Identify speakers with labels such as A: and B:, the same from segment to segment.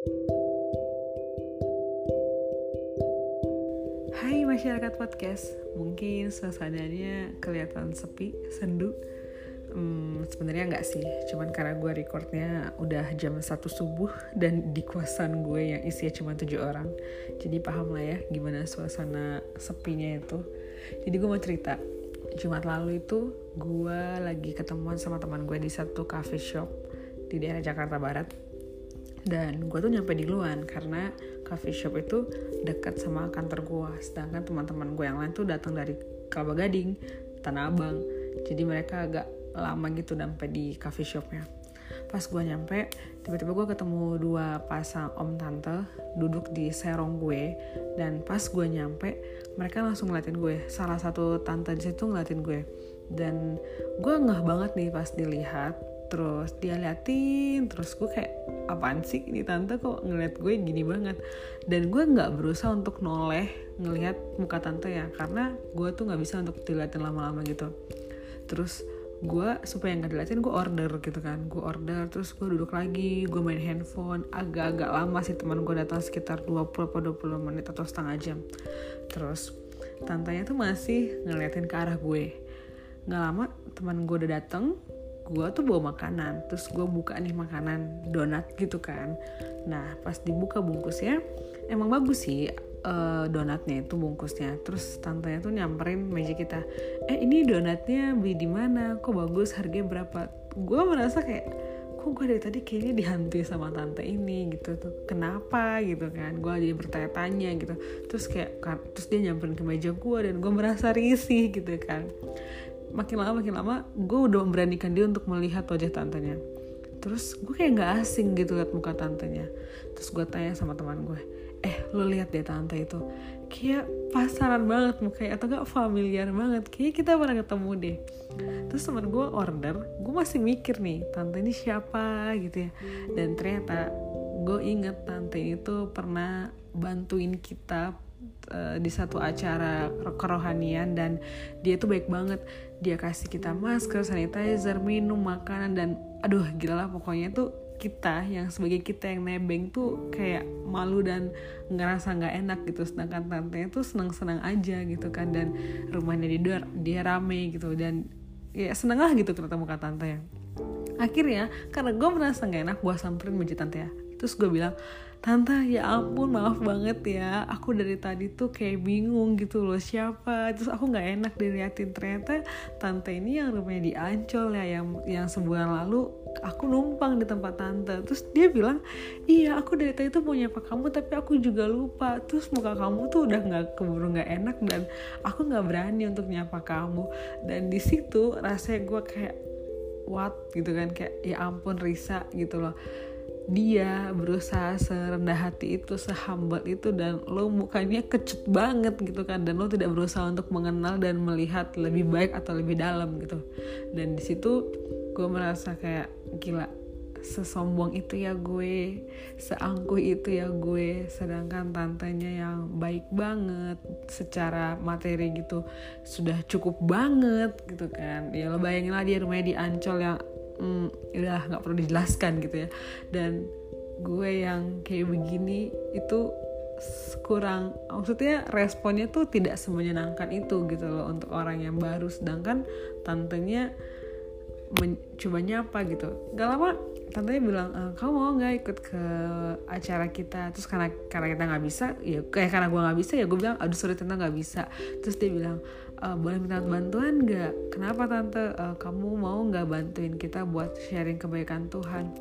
A: Hai masyarakat podcast, mungkin suasananya kelihatan sepi, sendu. Hmm, sebenarnya nggak sih, cuman karena gue recordnya udah jam 1 subuh dan di kosan gue yang isinya cuma tujuh orang. Jadi paham lah ya gimana suasana sepinya itu. Jadi gue mau cerita, Jumat lalu itu gue lagi ketemuan sama teman gue di satu coffee shop di daerah Jakarta Barat. Dan gue tuh nyampe di luar karena coffee shop itu dekat sama kantor gue. Sedangkan teman-teman gue yang lain tuh datang dari Kelapa Gading, Tanah Abang. Jadi mereka agak lama gitu sampai di coffee shopnya pas gue nyampe tiba-tiba gue ketemu dua pasang om tante duduk di serong gue dan pas gue nyampe mereka langsung ngeliatin gue salah satu tante di situ ngeliatin gue dan gue ngeh banget nih pas dilihat terus dia liatin terus gue kayak apaan sih ini tante? Kok ngeliat gue gini banget? Dan gue nggak berusaha untuk noleh ngelihat muka tante ya karena gue tuh nggak bisa untuk diliatin lama-lama gitu. Terus gue supaya nggak diliatin gue order gitu kan. Gue order terus gue duduk lagi gue main handphone. Agak-agak lama sih teman gue datang sekitar 20 atau 20 menit atau setengah jam. Terus tantanya tuh masih ngeliatin ke arah gue nggak lama teman gue udah dateng. Gue tuh bawa makanan. Terus gue buka nih makanan donat gitu kan. Nah pas dibuka bungkusnya emang bagus sih uh, donatnya itu bungkusnya. Terus tantenya tuh nyamperin meja kita. Eh ini donatnya beli di mana? Kok bagus? Harganya berapa? Gue merasa kayak kok gue dari tadi kayaknya dihantui sama tante ini gitu tuh. Kenapa? Gitu kan. Gue jadi bertanya-tanya gitu. Terus kayak terus dia nyamperin ke meja gue dan gue merasa risih gitu kan makin lama makin lama gue udah memberanikan dia untuk melihat wajah tantenya. Terus gue kayak nggak asing gitu liat muka tantenya. Terus gue tanya sama teman gue eh lo lihat deh tante itu. Kayak pasaran banget mukanya atau gak familiar banget. Kayak kita pernah ketemu deh. Terus teman gue order gue masih mikir nih tante ini siapa? gitu ya. Dan ternyata gue inget tante itu pernah bantuin kita uh, di satu acara kerohanian dan dia tuh baik banget. Dia kasih kita masker sanitizer minum makanan dan aduh gila lah pokoknya tuh kita yang sebagai kita yang nebeng tuh kayak malu dan ngerasa nggak enak gitu. Sedangkan tante tuh senang-senang aja gitu kan dan rumahnya di luar dia rame gitu dan ya seneng lah gitu ketemu kata tante ya. Akhirnya karena gue merasa nggak enak gue samperin meja tante ya terus gue bilang tante ya ampun maaf banget ya. Aku dari tadi tuh kayak bingung gitu loh siapa? Terus aku nggak enak diliatin. Ternyata tante ini yang rumahnya di Ancol ya yang yang sebulan lalu aku numpang di tempat tante. Terus dia bilang iya aku dari tadi tuh mau nyapa kamu tapi aku juga lupa. Terus muka kamu tuh udah nggak keburu nggak enak dan aku nggak berani untuk nyapa kamu. Dan di situ rasanya gue kayak what? Gitu kan kayak ya ampun Risa gitu loh dia berusaha serendah hati itu sehambal itu dan lo mukanya kecut banget gitu kan. Dan lo tidak berusaha untuk mengenal dan melihat lebih baik atau lebih dalam gitu. Dan di situ gue merasa kayak gila sesombong itu ya gue seangkuh itu ya gue sedangkan tantenya yang baik banget secara materi gitu sudah cukup banget gitu kan. Ya lo bayangin lah dia rumahnya di Ancol yang hmm, udah nggak perlu dijelaskan gitu ya. Dan gue yang kayak begini itu kurang maksudnya responnya tuh tidak semenyenangkan itu gitu loh untuk orang yang baru. Sedangkan tantenya mencoba nyapa gitu. Gak lama tantenya bilang e, kamu mau nggak ikut ke acara kita? Terus karena karena kita nggak bisa ya kayak karena gue nggak bisa ya gue bilang aduh sorry tante nggak bisa. Terus dia bilang e, boleh minta bantuan nggak? Kenapa tante? E, kamu mau nggak bantuin kita buat sharing kebaikan Tuhan?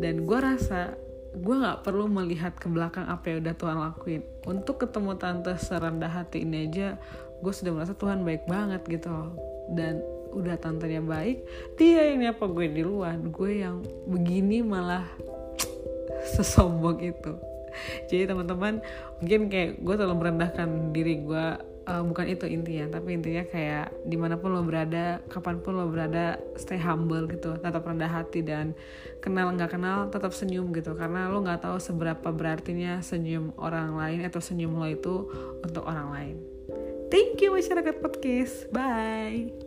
A: Dan gue rasa gue nggak perlu melihat ke belakang apa yang udah Tuhan lakuin. Untuk ketemu tante serendah hati ini aja gue sudah merasa Tuhan baik banget gitu dan udah tantenya baik dia yang nyapa gue di luar gue yang begini malah sesombong itu. Jadi teman-teman mungkin kayak gue terlalu merendahkan diri gue uh, bukan itu intinya tapi intinya kayak di mana pun lo berada kapan pun lo berada stay humble gitu tetap rendah hati dan kenal nggak kenal tetap senyum gitu. Karena lo nggak tahu seberapa berartinya senyum orang lain atau senyum lo itu untuk orang lain. Thank you masyarakat podcast. Bye